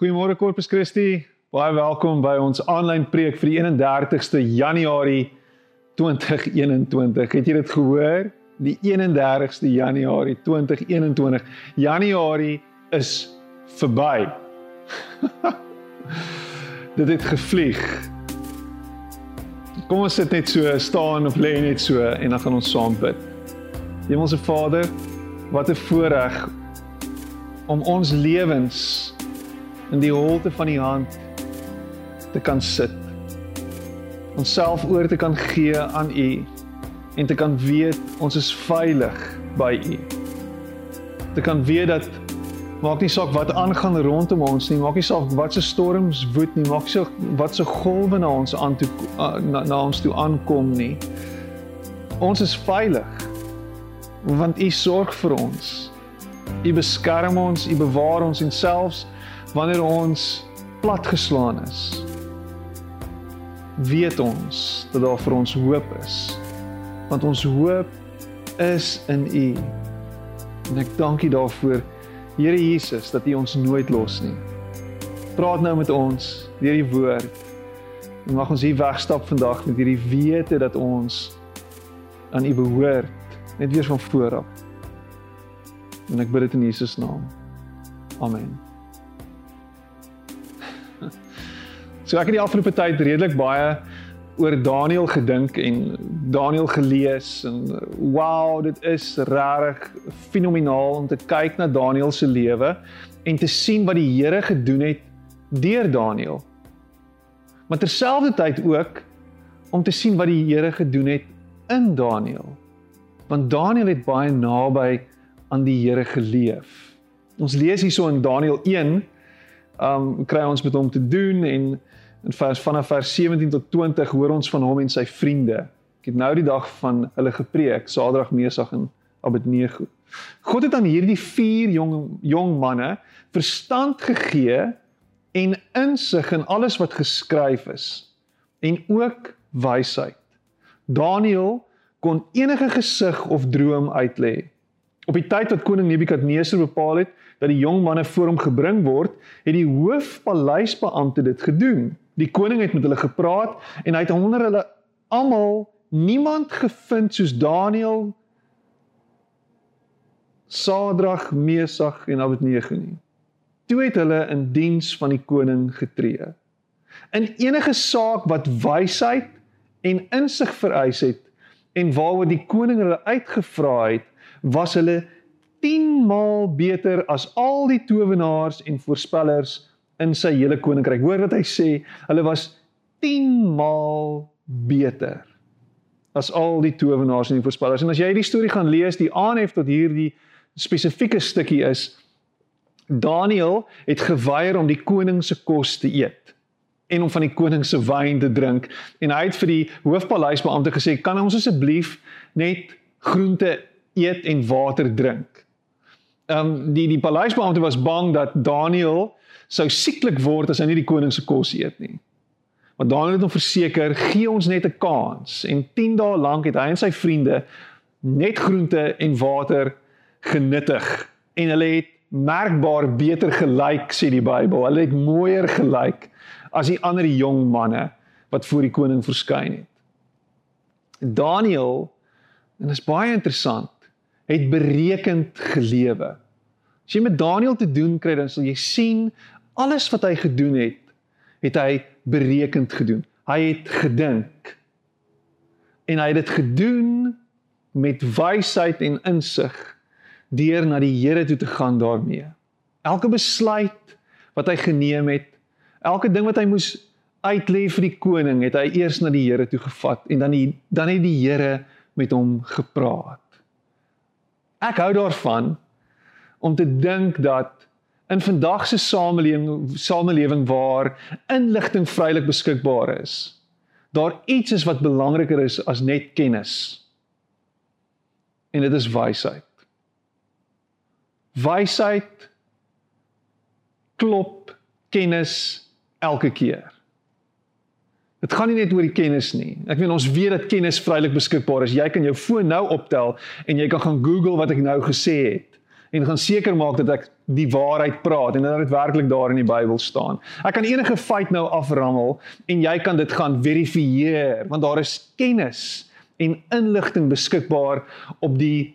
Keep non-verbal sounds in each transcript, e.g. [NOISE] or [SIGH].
Goeiemôre Corpus Christi. Baie welkom by ons aanlyn preek vir die 31ste Januarie 2021. Het jy dit gehoor? Die 31ste Januarie 2021. Januarie is verby. [LAUGHS] dit het gevlieg. Kom ons sit net so, staan of lê net so en dan gaan ons saam bid. Hemelse Vader, wat 'n voorreg om ons lewens in die holte van die hand te kan sit. Onsself oor te kan gee aan U en te kan weet ons is veilig by U. Te kan weet dat maak nie saak wat aangaan rondom ons nie, maak nie saak wat se storms woed nie, maak saak wat se golwe na ons aan toe na, na ons toe aankom nie. Ons is veilig want U sorg vir ons. U beskerm ons, U bewaar ons en selfs wanneer ons platgeslaan is weet ons dat daar vir ons hoop is. Want ons hoop is in U. En ek dank U daarvoor Here Jesus dat U ons nooit los nie. Praat nou met ons deur die woord. En mag ons hier wegstap vandag met hierdie wete dat ons aan U behoort net weer van voor af. En ek bid dit in Jesus naam. Amen So ek het die afgelope tyd redelik baie oor Daniël gedink en Daniël gelees en wow, dit is regtig fenomenaal om te kyk na Daniël se lewe en te sien wat die Here gedoen het deur Daniël. Maar terselfdertyd ook om te sien wat die Here gedoen het in Daniël. Want Daniël het baie naby aan die Here geleef. Ons lees hierso in Daniël 1, um kry ons met hom te doen en In vers vanaf vers 17 tot 20 hoor ons van hom en sy vriende. Ek het nou die dag van hulle gepreek, Sadrag, Mesach en Abednego. God het aan hierdie vier jong jong manne verstand gegee en insig in alles wat geskryf is en ook wysheid. Daniël kon enige gesig of droom uitlê. Op die tyd wat koning Nebukadneser bepaal het dat die jong manne voor hom gebring word, het die hoofpaleisbeampte dit gedoen. Die koning het met hulle gepraat en hy het onder hulle almal niemand gevind soos Daniël, Sadrag, Mesach en Abednego nie. Toe het hulle in diens van die koning getree. In enige saak wat wysheid en insig vereis het en waaroor die koning hulle uitgevra het, was hulle 10 maal beter as al die towenaars en voorspellers in sy hele koninkryk. Hoor wat hy sê, hulle was 10 maal beter as al die towenaars en die voorspellers. En as jy die storie gaan lees, die aanhef tot hierdie spesifieke stukkie is Daniël het geweier om die koning se kos te eet en om van die koning se wyn te drink en hy het vir die hoofpaleisbeampte gesê kan ons asseblief net groente eet en water drink. Ehm um, die die paleisbeampte was bang dat Daniël sou sieklik word as hy nie die koning se kos eet nie. Maar Daniël het hom verseker, gee ons net 'n kans en 10 dae lank het hy en sy vriende net groente en water genuttig en hulle het merkbaar beter gelyk sê die Bybel. Hulle het mooier gelyk as die ander jong manne wat voor die koning verskyn het. Daniël en dit is baie interessant, het berekend gelewe. As jy met Daniël te doen kry, dan sal jy sien alles wat hy gedoen het, het hy berekend gedoen. Hy het gedink. En hy het dit gedoen met wysheid en insig deur na die Here toe te gaan daarmee. Elke besluit wat hy geneem het, elke ding wat hy moes uitlê vir die koning, het hy eers na die Here toe gevat en dan die, dan het die Here met hom gepraat. Ek hou daarvan om te dink dat in vandag se samelewing samelewing waar inligting vrylik beskikbaar is daar iets is wat belangriker is as net kennis. En dit is wysheid. Wysheid klop kennis elke keer. Dit gaan nie net oor die kennis nie. Ek meen ons weet dat kennis vrylik beskikbaar is. Jy kan jou foon nou optel en jy kan gaan google wat ek nou gesê het en gaan seker maak dat ek die waarheid praat en dat dit werklik daar in die Bybel staan. Ek kan enige feit nou aframmel en jy kan dit gaan verifieer want daar is kennis en inligting beskikbaar op die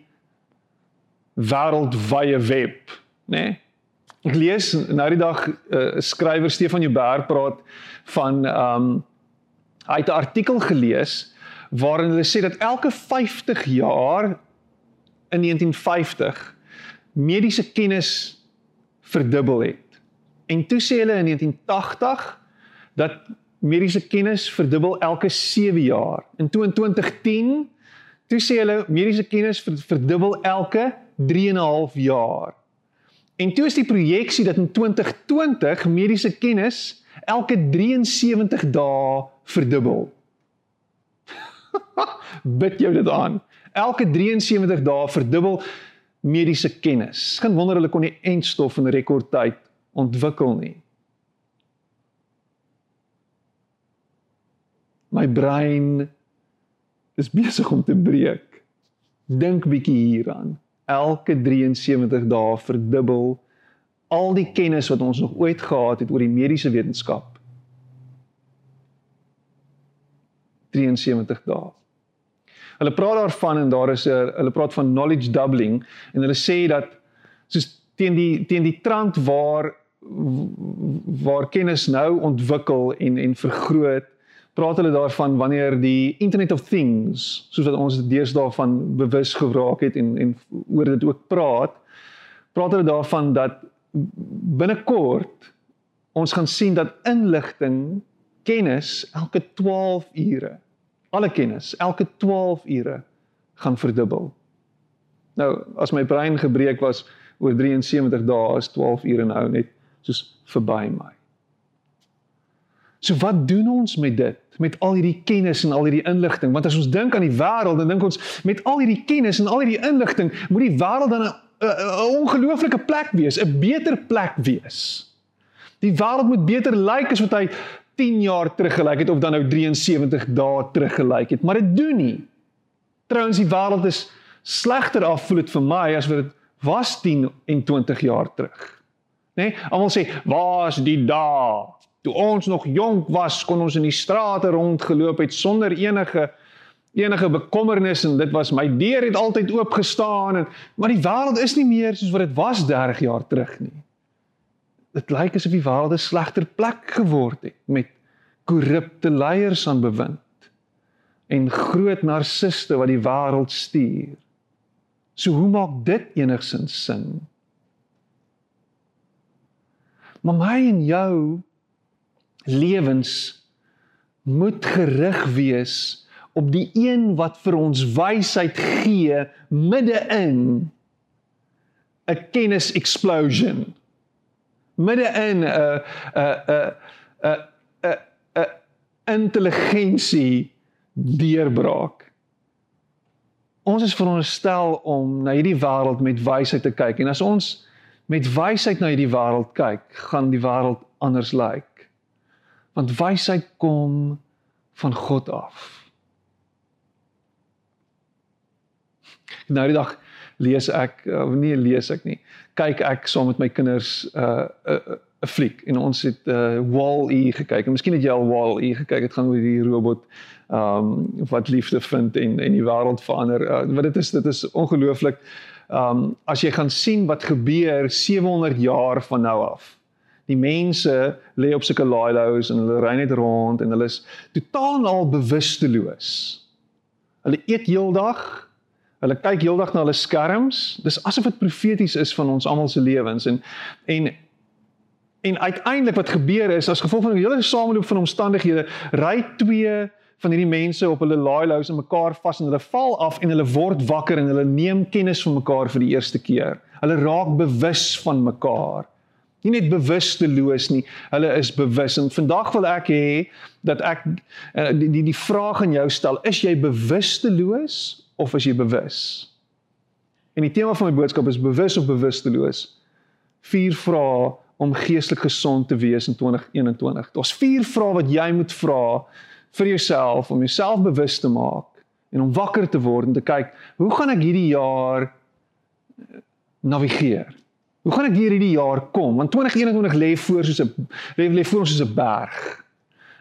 wêreldwye web, né? Nee? Ek lees nou die dag 'n uh, skrywer Stefan Joubert praat van ehm um, hy het 'n artikel gelees waarin hulle sê dat elke 50 jaar in 1950 mediese kennis verdubbel het. En toe sê hulle in 1980 dat mediese kennis verdubbel elke 7 jaar. In 2010 toe sê hulle mediese kennis verdubbel elke 3 en 'n half jaar. En toe is die projeksie dat in 2020 mediese kennis elke 73 dae verdubbel. [LAUGHS] Bid jou dit aan. Elke 73 dae verdubbel mediese kennis. Geen wonder hulle kon nie entstof in rekordtyd ontwikkel nie. My brein is besig om te breek. Dink bietjie hieraan. Elke 73 dae verdubbel al die kennis wat ons nog ooit gehad het oor die mediese wetenskap. 73 dae. Hulle praat daarvan en daar is 'n hulle praat van knowledge doubling en hulle sê dat soos teen die teen die trant waar waar kennis nou ontwikkel en en vergroot praat hulle daarvan wanneer die internet of things soos wat ons deesdae van bewus geraak het en en oor dit ook praat praat hulle daarvan dat binnekort ons gaan sien dat inligting kennis elke 12 ure alle kennis elke 12 ure gaan verdubbel. Nou, as my brein gebreek was oor 73 dae, is 12 ure nou net soos verby my. So wat doen ons met dit? Met al hierdie kennis en al hierdie inligting? Want as ons dink aan die wêreld, dan dink ons met al hierdie kennis en al hierdie inligting, moet die wêreld dan 'n ongelooflike plek wees, 'n beter plek wees. Die wêreld moet beter lyk as wat hy 10 jaar terug gelyk het of dan nou 73 dae terug gelyk het, maar dit doen nie. Trouens die wêreld is slegter af voel dit vir my as wat dit was 10 en 20 jaar terug. Nê? Nee? Almal sê, "Waar is die dae toe ons nog jonk was, kon ons in die strate rondgeloop het sonder enige enige bekommernis en dit was my deur het altyd oop gestaan en maar die wêreld is nie meer soos wat dit was 30 jaar terug nie." Dit lyk asof die wêreld 'n slegter plek geword het met korrupte leiers aan bewind en groot narciste wat die wêreld stuur. So hoe maak dit enigsins sin? Maar my en jou lewens moet gerig wees op die een wat vir ons wysheid gee midde in 'n kennis explosion midde in 'n 'n 'n 'n 'n 'n intelligensie deurbraak. Ons is veronderstel om na hierdie wêreld met wysheid te kyk en as ons met wysheid na hierdie wêreld kyk, gaan die wêreld anders lyk. Want wysheid kom van God af. Nou die dag lees ek of nee lees ek nie. Kyk ek saam met my kinders 'n uh, 'n uh, 'n fliek en ons het uh, Wall-E gekyk. En miskien het jy al Wall-E gekyk. Dit gaan oor die robot ehm um, wat liefde vind en en die wêreld verander. Uh, wat dit is dit is ongelooflik. Ehm um, as jy gaan sien wat gebeur 700 jaar van nou af. Die mense lê op sulke lailows en hulle ry net rond en hulle is totaal en al bewusteloos. Hulle eet heeldag, Hulle kyk heeldag na hulle skerms. Dis asof dit profeties is van ons almal se lewens en en en uiteindelik wat gebeur is as gevolg van 'n hele sameloop van omstandighede, ry twee van hierdie mense op hulle laailous en mekaar vas en hulle val af en hulle word wakker en hulle neem kennis van mekaar vir die eerste keer. Hulle raak bewus van mekaar. Nie net bewusteloos nie, hulle is bewus. En vandag wil ek hê dat ek eh, die die, die vraag aan jou stel, is jy bewusteloos of is jy bewus? En die tema van my boodskap is bewus of bewusteloos. Vier vrae om geestelik gesond te wees in 2021. Daar's vier vrae wat jy moet vra vir jouself om jouself bewus te maak en om wakker te word en te kyk, hoe gaan ek hierdie jaar navigeer? Hoe gaan ek deur hierdie jaar kom? Want 2021 lê voor soos 'n lê voor ons soos 'n berg.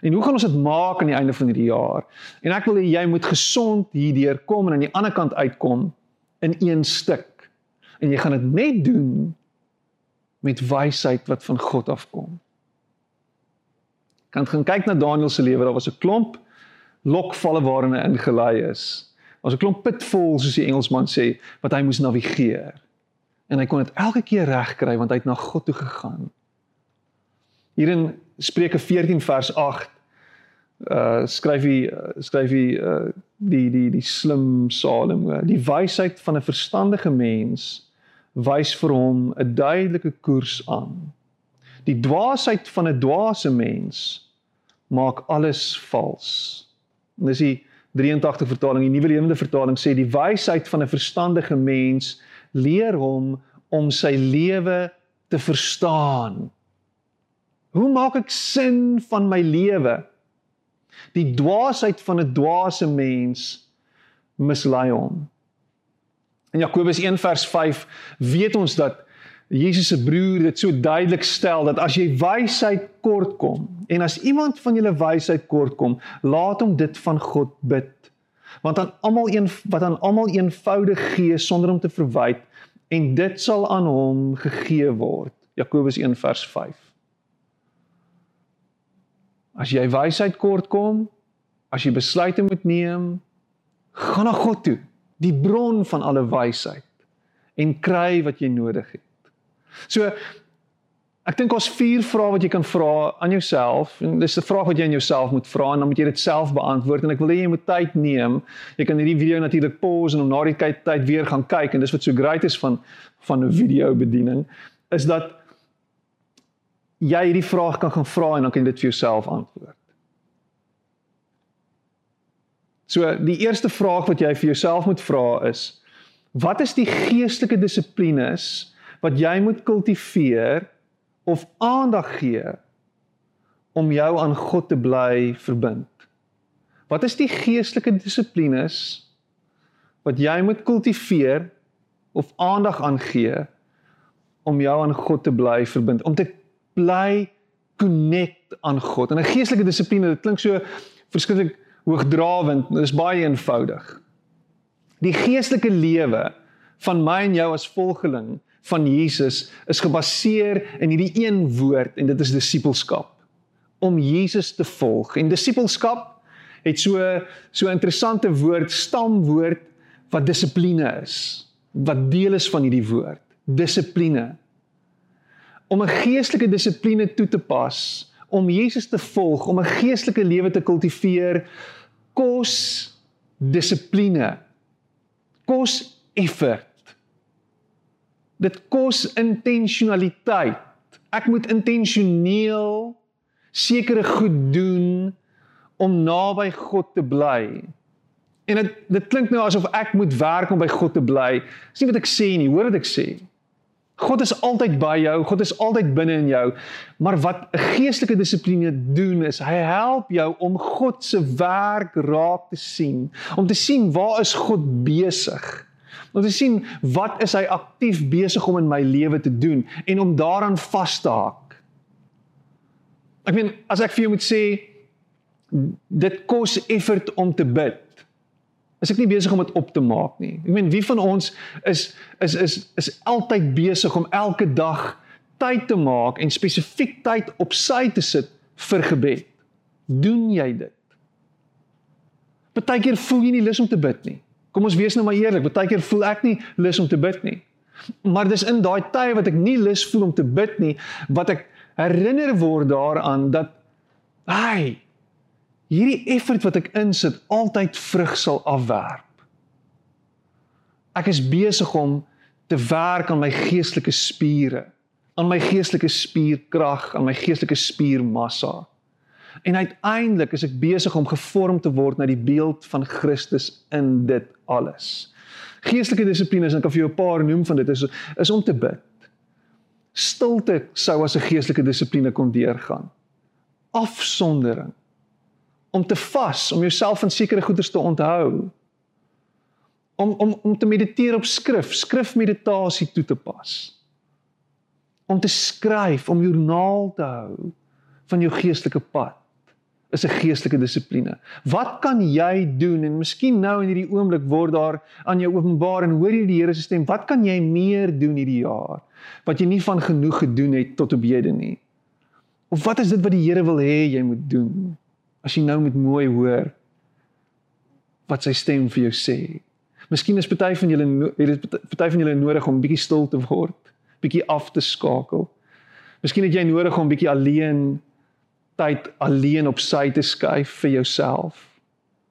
En hoe gaan ons dit maak aan die einde van hierdie jaar? En ek wil hê jy moet gesond hierdeur kom en aan die ander kant uitkom in een stuk. En jy gaan dit net doen met wysheid wat van God afkom. Kan gaan kyk na Daniël se lewe, daar was 'n klomp lokvalle waarin hy ingelei is. Daar was 'n klomp pitfalls soos die Engelsman sê wat hy moes navigeer. En hy kon dit elke keer regkry want hy het na God toe gegaan. Hier in Spreuke 14 vers 8 uh skryf hy skryf hy uh die die die slim Salomo die wysheid van 'n verstandige mens wys vir hom 'n duidelike koers aan. Die dwaasheid van 'n dwaase mens maak alles vals. En dis die 83 vertaling die nuwe lewende vertaling sê die wysheid van 'n verstandige mens leer hom om sy lewe te verstaan. Hoe maak ek sin van my lewe Die dwaasheid van 'n dwaase mens mislei hom. In Jakobus 1 vers 5 weet ons dat Jesus se broer dit so duidelik stel dat as jy wysheid kortkom en as iemand van julle wysheid kortkom, laat hom dit van God bid. Want aan almal een wat aan almal eenvoudig gee sonder om te verwyd en dit sal aan hom gegee word. Jakobus 1 vers 5. As jy wysheid kort kom, as jy besluite moet neem, gaan na God toe, die bron van alle wysheid en kry wat jy nodig het. So ek dink ons vier vrae wat jy kan vra aan jouself en dis 'n vraag wat jy aan jouself moet vra en dan moet jy dit self beantwoord en ek wil hê jy moet tyd neem. Jy kan hierdie video natuurlik pause en om na die tyd weer gaan kyk en dis wat so great is van van 'n video bediening is dat jy hierdie vraag kan gaan vra en dan kan jy dit vir jouself antwoord. So die eerste vraag wat jy vir jouself moet vra is wat is die geestelike dissiplines wat jy moet kultiveer of aandag gee om jou aan God te bly verbind? Wat is die geestelike dissiplines wat jy moet kultiveer of aandag aan gee om jou aan God te bly verbind? Om te bly connect aan God. En 'n geestelike dissipline, dit klink so verskriklik hoogdrawend, dit is baie eenvoudig. Die geestelike lewe van my en jou as volgeling van Jesus is gebaseer in hierdie een woord en dit is disippelskap. Om Jesus te volg. En disippelskap het so so interessante woord, stamwoord wat dissipline is. Wat deel is van hierdie woord, dissipline om 'n geestelike dissipline toe te pas, om Jesus te volg, om 'n geestelike lewe te kultiveer, kos dissipline. Kos effort. Dit kos intentionaliteit. Ek moet intentioneel sekere goed doen om naby God te bly. En dit dit klink nou asof ek moet werk om by God te bly. Dis nie wat ek sê nie, hoor wat ek sê. God is altyd by jou, God is altyd binne in jou. Maar wat 'n geestelike dissipline doen is, hy help jou om God se werk raak te sien, om te sien waar is God besig? Om te sien wat is hy aktief besig om in my lewe te doen en om daaraan vas te haak. Ek meen, as ek vir jou moet sê dit kos effort om te bid is ek nie besig om dit op te maak nie. Ek meen wie van ons is is is is altyd besig om elke dag tyd te maak en spesifiek tyd op sy te sit vir gebed. Doen jy dit? Partykeer voel jy nie lus om te bid nie. Kom ons wees nou maar eerlik, partykeer voel ek nie lus om te bid nie. Maar dis in daai tye wat ek nie lus voel om te bid nie, wat ek herinner word daaraan dat hy hierdie effort wat ek insit altyd vrug sal afwerp. Ek is besig om te werk aan my geestelike spiere, aan my geestelike spierkrag, aan my geestelike spiermassa. En uiteindelik is ek besig om gevorm te word na die beeld van Christus in dit alles. Geestelike dissiplines, ek kan vir jou 'n paar noem van dit is is om te bid. Stilte sou as 'n geestelike dissipline kon deurgaan. Afsondering om te vas, om jouself van sekere goeders te onthou. Om om om te mediteer op skrif, skrifmeditasie toe te pas. om te skryf, om joernaal te hou van jou geestelike pad is 'n geestelike dissipline. Wat kan jy doen en miskien nou in hierdie oomblik word daar aan jou openbaar en hoor jy die Here se stem, wat kan jy meer doen hierdie jaar wat jy nie van genoeg gedoen het tot op hede nie? Of wat is dit wat die Here wil hê jy moet doen? As jy nou met mooi hoor wat sy stem vir jou sê. Miskien is party van julle het dit party van julle nodig om bietjie stil te word, bietjie af te skakel. Miskien het jy nodig om bietjie alleen tyd alleen op sy te skuif vir jouself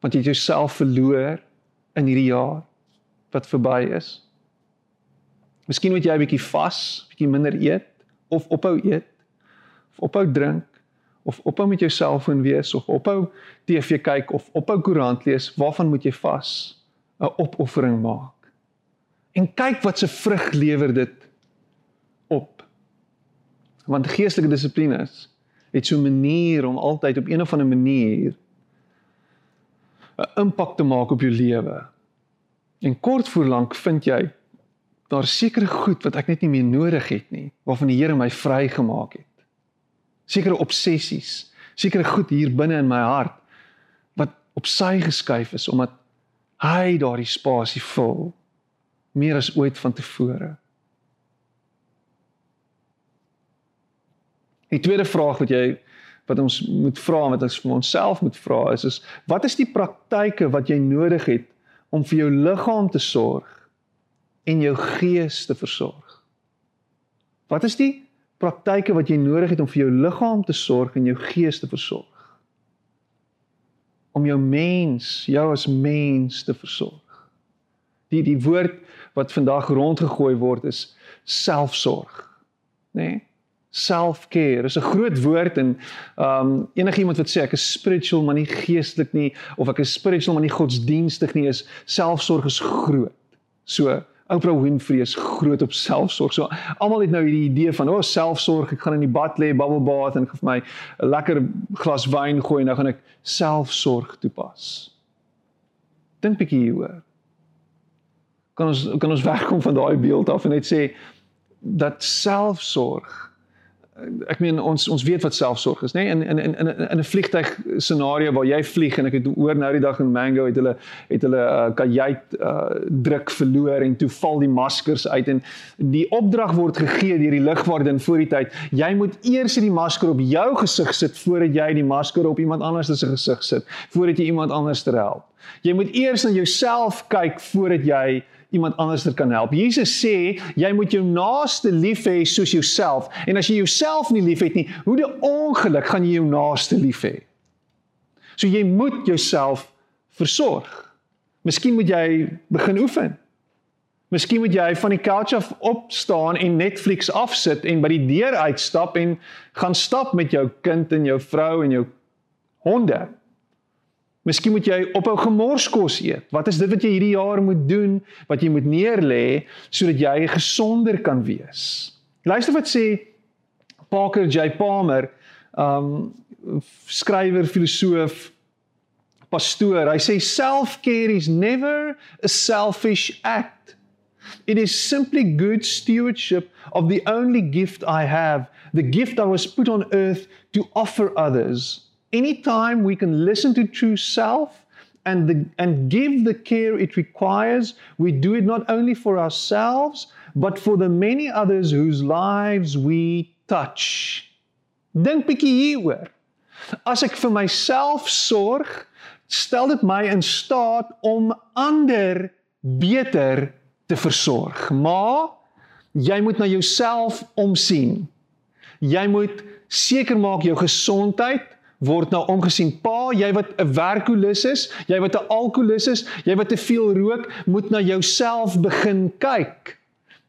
want jy het jouself verloor in hierdie jaar wat verby is. Miskien moet jy 'n bietjie vas, bietjie minder eet of ophou eet of ophou drink of ophou met jou selfoon wees of ophou TV kyk of ophou koerant lees. Waarvan moet jy vas? 'n Opoffering maak. En kyk wat se vrug lewer dit op. Want geestelike dissipline is het so 'n manier om altyd op een of ander manier 'n impak te maak op jou lewe. En kort voor lank vind jy daar sekere goed wat ek net nie meer nodig het nie, waarvan die Here my vrygemaak het. Sekere obsessies, sekere goed hier binne in my hart wat op sy geskuif is omdat hy daardie spasie vul meer as ooit vantevore. Die tweede vraag wat jy wat ons moet vra wat ons vir onsself moet vra is is wat is die praktyke wat jy nodig het om vir jou liggaam te sorg en jou gees te versorg? Wat is die praktyke wat jy nodig het om vir jou liggaam te sorg en jou gees te versorg? Om jou mens, jou as mens te versorg. Die die woord wat vandag rondgegooi word is selfsorg, nê? Nee? self-care. Is 'n groot woord en um enigiemand wat sê ek is spiritual maar nie geestelik nie of ek is spiritual maar nie godsdienstig nie is selfsorg is groot. So Oprah Winfrey is groot op selfsorg. So almal het nou hierdie idee van o, oh, selfsorg, ek gaan in die bad lê, bubble bath en ek gaan vir my 'n lekker glas wyn gooi en dan gaan ek selfsorg toepas. Dink bietjie hieroor. Kan ons kan ons [LAUGHS] wegkom van daai beeld af en net sê dat selfsorg ek meen ons ons weet wat selfsorg is nê nee? in in in in in 'n vliegtyg scenario waar jy vlieg en ek het oor nou die dag in Mango het hulle het hulle uh, kajuit uh, druk verloor en toe val die maskers uit en die opdrag word gegee deur die lugwagdin voor die tyd jy moet eers die masker op jou gesig sit voordat jy die masker op iemand anders se gesig sit voordat jy iemand anders help jy moet eers na jouself kyk voordat jy iemand anders kan help. Jesus sê jy moet jou naaste lief hê soos jouself. En as jy jouself nie liefhet nie, hoe die ongeluk gaan jy jou naaste lief hê? So jy moet jouself versorg. Miskien moet jy begin oefen. Miskien moet jy van die couch af opstaan en Netflix afsit en by die deur uitstap en gaan stap met jou kind en jou vrou en jou honde. Miskien moet jy ophou gemorskos eet. Wat is dit wat jy hierdie jaar moet doen wat jy moet neerlê sodat jy gesonder kan wees? Luister wat sê Parker J Palmer, um skrywer, filosoof, pastoor. Hy sê self-care is never a selfish act. It is simply good stewardship of the only gift I have, the gift I was put on earth to offer others anytime we can listen to true self and, the, and give the care it requires, we do it not only for ourselves, but for the many others whose lives we touch. Dink bietjie hieroor. As ek vir myself sorg, stel dit my in staat om ander beter te versorg. Maar jy moet na jouself omsien. Jy moet seker maak jou gesondheid word nou omgesien. Pa, jy wat 'n werkolus is, jy wat 'n alkoholus is, jy wat te veel rook, moet na jouself begin kyk.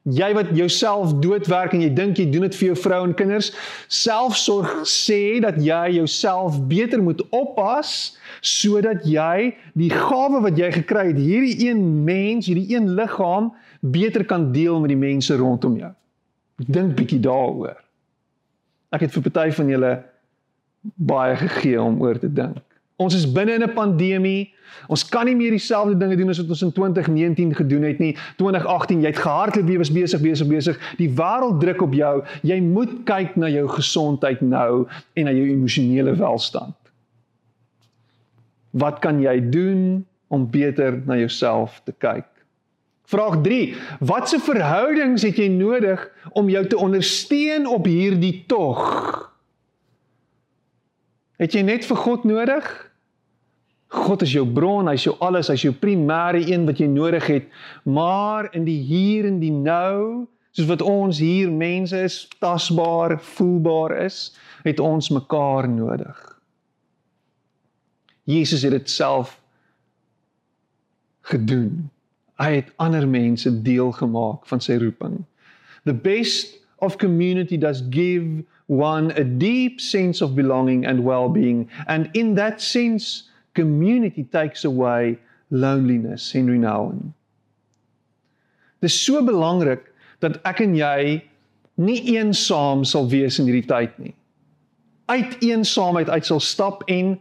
Jy wat jouself doodwerk en jy dink jy doen dit vir jou vrou en kinders, selfsorg sê dat jy jouself beter moet oppas sodat jy die gawe wat jy gekry het, hierdie een mens, hierdie een liggaam beter kan deel met die mense rondom jou. Dink bietjie daaroor. Ek het vir party van julle baie gegee om oor te dink. Ons is binne in 'n pandemie. Ons kan nie meer dieselfde dinge doen as wat ons in 2019 gedoen het nie. 2018, jy het gehardloop, jy was besig, besig, besig. Die wêreld druk op jou. Jy moet kyk na jou gesondheid nou en na jou emosionele welstand. Wat kan jy doen om beter na jouself te kyk? Vraag 3. Watse verhoudings het jy nodig om jou te ondersteun op hierdie tog? Het jy net vir God nodig? God is jou bron, hy's jou alles, hy's jou primêre een wat jy nodig het. Maar in die hier en die nou, soos wat ons hier mense is, tasbaar, voelbaar is, het ons mekaar nodig. Jesus het dit self gedoen. Hy het ander mense deel gemaak van sy roeping. The best of community does give one a deep sense of belonging and well-being and in that sense community takes away loneliness Henry Nouwen. Dis so belangrik dat ek en jy nie eensaam sal wees in hierdie tyd nie uit eensaamheid uit sal stap en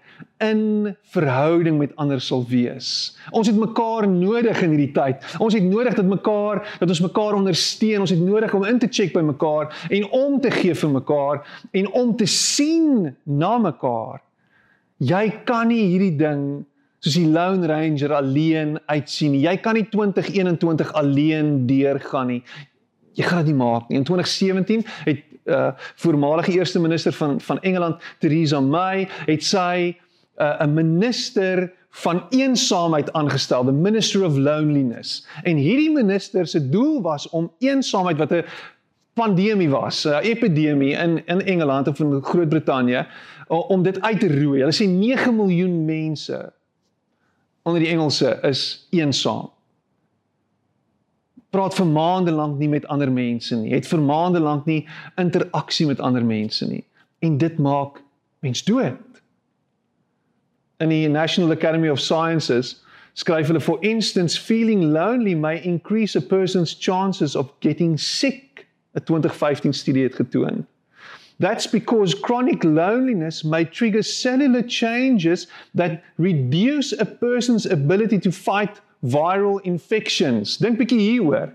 in verhouding met ander sal wees. Ons het mekaar nodig in hierdie tyd. Ons het nodig dat mekaar dat ons mekaar ondersteun. Ons het nodig om in te check by mekaar en om te gee vir mekaar en om te sien na mekaar. Jy kan nie hierdie ding soos die Lone Ranger alleen uitsien nie. Jy kan nie 2021 alleen deurgaan nie. Jy gaan dit nie maak nie. In 2017 het uh voormalige eerste minister van van Engeland Theresa May het sy uh, 'n minister van eensaamheid aangestel, the minister of loneliness. En hierdie minister se doel was om eensaamheid wat 'n pandemie was, 'n epidemie in in Engeland of in Groot-Brittanje om dit uit te roei. Hulle sê 9 miljoen mense onder die Engelse is eensaam praat vir maande lank nie met ander mense nie. Het vir maande lank nie interaksie met ander mense nie. En dit maak mens dood. In die National Academy of Sciences skryf hulle for instance feeling lonely may increase a person's chances of getting sick. 'n 2015 studie het getoon. That's because chronic loneliness may trigger cellular changes that reduce a person's ability to fight viral infections. Dink bietjie hieroor.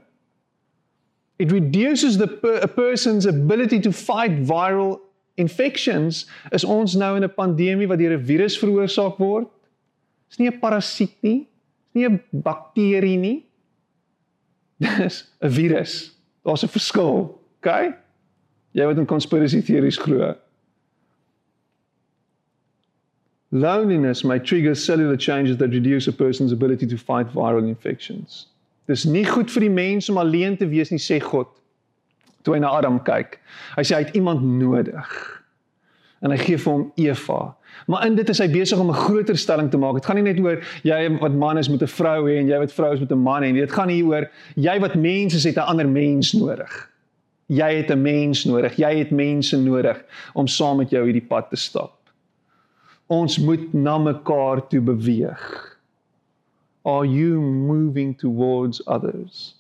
It reduces the per, a person's ability to fight viral infections. Is ons nou in 'n pandemie wat deur 'n virus veroorsaak word? Dis nie 'n parasiet nie. Dis nie 'n bakterie nie. [LAUGHS] Dis 'n virus. Daar's 'n verskil, OK? Jy wat in konspirasie teorieë glo. Loneliness may trigger cellular changes that reduce a person's ability to fight viral infections. Dis nie goed vir die mens om alleen te wees nie, sê God. Toe hy na Adam kyk. Hy sê hy het iemand nodig. En hy gee vir hom Eva. Maar in dit is hy besig om 'n groter stelling te maak. Dit gaan nie net oor jy wat man is met 'n vrou hê en jy wat vrou is met 'n man hê nie. Dit gaan hier oor jy wat mens is het 'n ander mens nodig. Jy het 'n mens nodig. Jy het mense nodig om saam met jou hierdie pad te stap ons moet na mekaar toe beweeg. Are you moving towards others?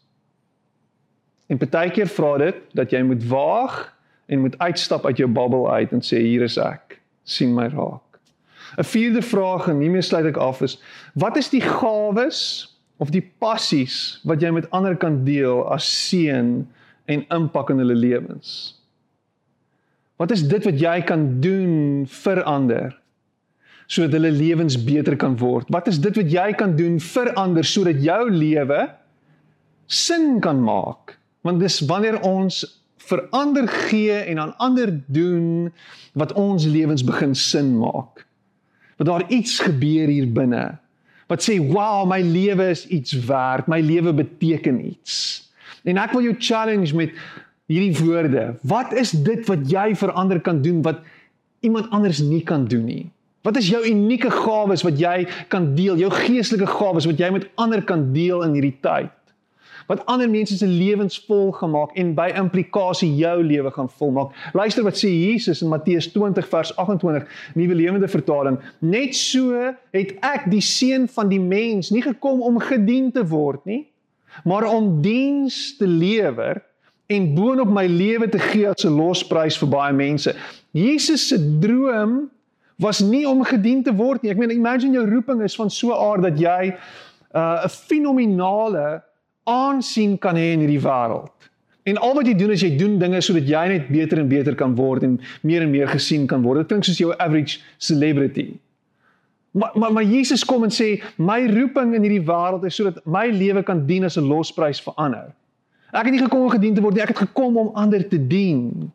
En baie keer vra dit dat jy moet waag en moet uitstap uit jou bubbel uit en sê hier is ek. sien my raak. 'n Vierde vraag en hiermee sluit ek af is wat is die gawes of die passies wat jy met ander kan deel as seën en impak in hulle lewens? Wat is dit wat jy kan doen vir ander sodat hulle lewens beter kan word? Wat is dit wat jy kan doen vir ander sodat jou lewe sin kan maak? Want dis wanneer ons vir ander gee en aan ander doen wat ons lewens begin sin maak. Want daar iets gebeur hier binne wat sê, "Wow, my lewe is iets werd. My lewe beteken iets." En ek wil jou challenge met hierdie woorde. Wat is dit wat jy vir ander kan doen wat iemand anders nie kan doen nie? Wat is jou unieke gawes wat jy kan deel? Jou geestelike gawes wat jy met ander kan deel in hierdie tyd? Wat ander mense se lewens vol gemaak en by implikasie jou lewe gaan volmaak. Luister wat sê Jesus in Matteus 20 vers 28, Nuwe Lewende Vertaling. Net so het ek die seun van die mens nie gekom om gedien te word nie, maar om diens te lewer en boonop my lewe te gee as 'n losprys vir baie mense. Jesus se droom was nie om gedien te word nie. Ek meen imagine jou roeping is van so 'n aard dat jy 'n uh, fenominale aansien kan hê in hierdie wêreld. En al wat jy doen is jy doen dinge sodat jy net beter en beter kan word en meer en meer gesien kan word. Dit klink soos jou average celebrity. Maar maar maar Jesus kom en sê my roeping in hierdie wêreld is sodat my lewe kan dien as 'n losprys vir ander. Ek het nie gekom om gedien te word nie, ek het gekom om ander te dien.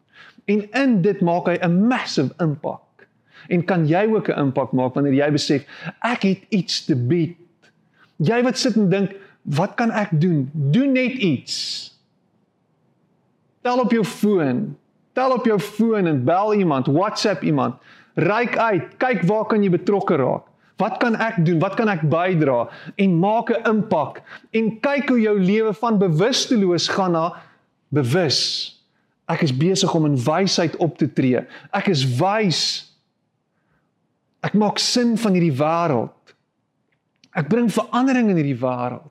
En in dit maak hy 'n massive impak. En kan jy ook 'n impak maak wanneer jy besef ek het iets te bied. Jy wat sit en dink, wat kan ek doen? Doen net iets. Tel op jou foon. Tel op jou foon en bel iemand, WhatsApp iemand. Ryk uit, kyk waar kan jy betrokke raak? Wat kan ek doen? Wat kan ek bydra en maak 'n impak? En kyk hoe jou lewe van bewusteloos gaan na bewus. Ek is besig om in wysheid op te tree. Ek is wys. Ek maak sin van hierdie wêreld. Ek bring verandering in hierdie wêreld.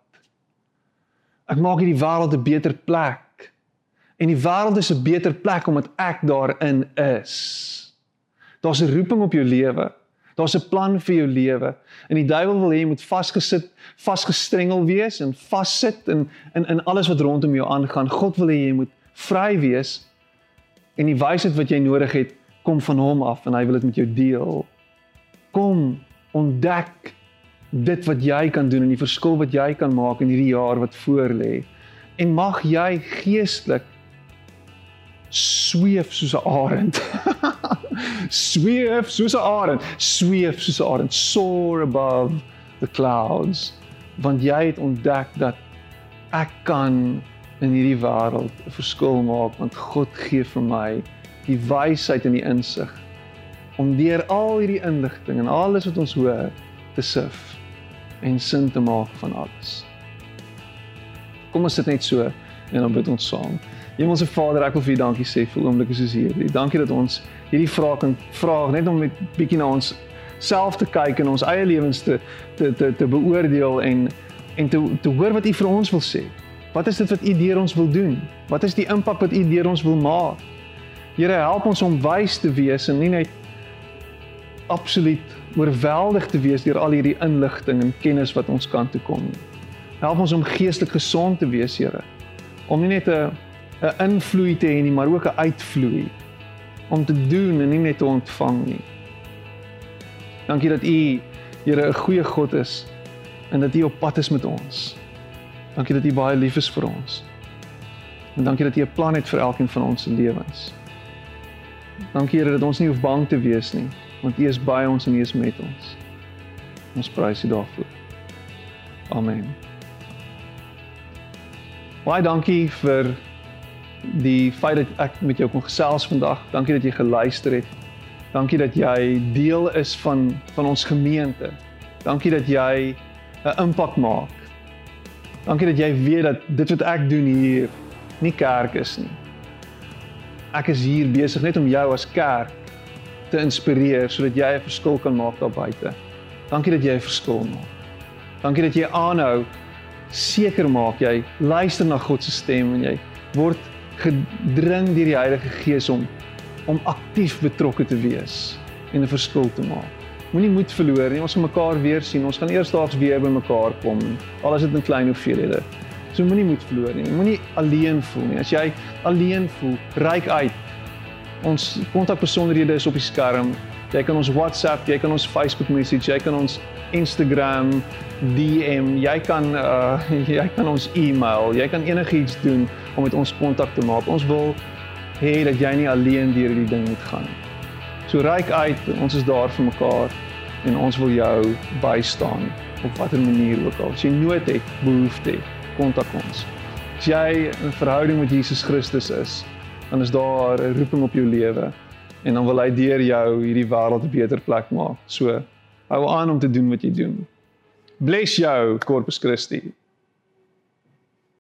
Ek maak hierdie wêreld 'n beter plek. En die wêreld is 'n beter plek omdat ek daarin is. Daar's 'n roeping op jou lewe. Daar's 'n plan vir jou lewe. En die duiwel wil hê jy moet vasgesit, vasgestrengel wees en vassit in in in alles wat rondom jou aangaan. God wil hê jy moet vry wees en die wysheid wat jy nodig het kom van hom af en hy wil dit met jou deel. Kom ontdek dit wat jy kan doen en die verskil wat jy kan maak in hierdie jaar wat voorlê. En mag jy geestelik sweef soos 'n arend. [LAUGHS] sweef soos 'n arend, sweef soos 'n arend, soar above the clouds. Want jy het ontdek dat ek kan in hierdie wêreld 'n verskil maak want God gee vir my die wysheid en die insig om deur al hierdie inligting en alles wat ons hoor te sif en sin te maak van alles. Kom ons sit net so en dan bid ons saam. Hemelse Vader, ek wil vir U dankie sê vir oomblikke soos hierdie. Dankie dat ons hierdie vrae kan vra net om met bietjie na ons self te kyk en ons eie lewens te te te te beoordeel en en te te hoor wat U vir ons wil sê. Wat is dit wat U deur ons wil doen? Wat is die impak wat U deur ons wil maak? Here, help ons om wys te wees en nie net absoluut oorweldig te wees deur al hierdie inligting en kennis wat ons kan toe kom nie. Help ons om geestelik gesond te wees, Here. Om nie net 'n 'n invloei te hê nie, maar ook 'n uitvloei om te doen en nie net te ontvang nie. Dankie dat U Here 'n goeie God is en dat U op pad is met ons. Dankie dat U baie lief is vir ons. En dankie dat U 'n plan het vir elkeen van ons se lewens. Dankie Here dat ons nie hoef bang te wees nie, want U is by ons en U is met ons. Ons prys U daarvoor. Amen. Baie dankie vir die feit dat ek met jou kon gesels vandag. Dankie dat jy geluister het. Dankie dat jy deel is van van ons gemeente. Dankie dat jy 'n impak maak. Dankie dat jy weet dat dit wat ek doen hier nie kerk is nie. Ek is hier besig net om jou as kerk te inspireer sodat jy 'n verskil kan maak daar buite. Dankie dat jy 'n verskil maak. Dankie dat jy aanhou seker maak jy luister na God se stem en jy word gedring deur die Heilige Gees om om aktief betrokke te wees en 'n verskil te maak. Moenie moed verloor nie. Ons gaan mekaar weer sien. Ons gaan eersdaags weer by mekaar kom. Al is dit in klein hoeveelhede. So moenie moed verloor nie. Moenie alleen voel nie. As jy alleen voel, reik uit. Ons kontakbesonderhede is op die skerm. Jy kan ons WhatsApp, jy kan ons Facebook message, jy kan ons Instagram DM, jy kan uh [LAUGHS] jy kan ons e-mail, jy kan enigiets doen om met ons kontak te maak. Ons wil hê dat jy nie alleen deur hierdie ding moet gaan nie. So reik uit, ons is daar vir mekaar en ons wil jou bystaan op watter manier ook al. As jy nood het, behoefte het, kontak ons. As jy 'n verhouding met Jesus Christus is, dan is daar 'n roeping op jou lewe en dan wil hy deur jou hierdie wêreld 'n beter plek maak. So hou aan om te doen wat jy doen. Bless jou, Corpus Christi.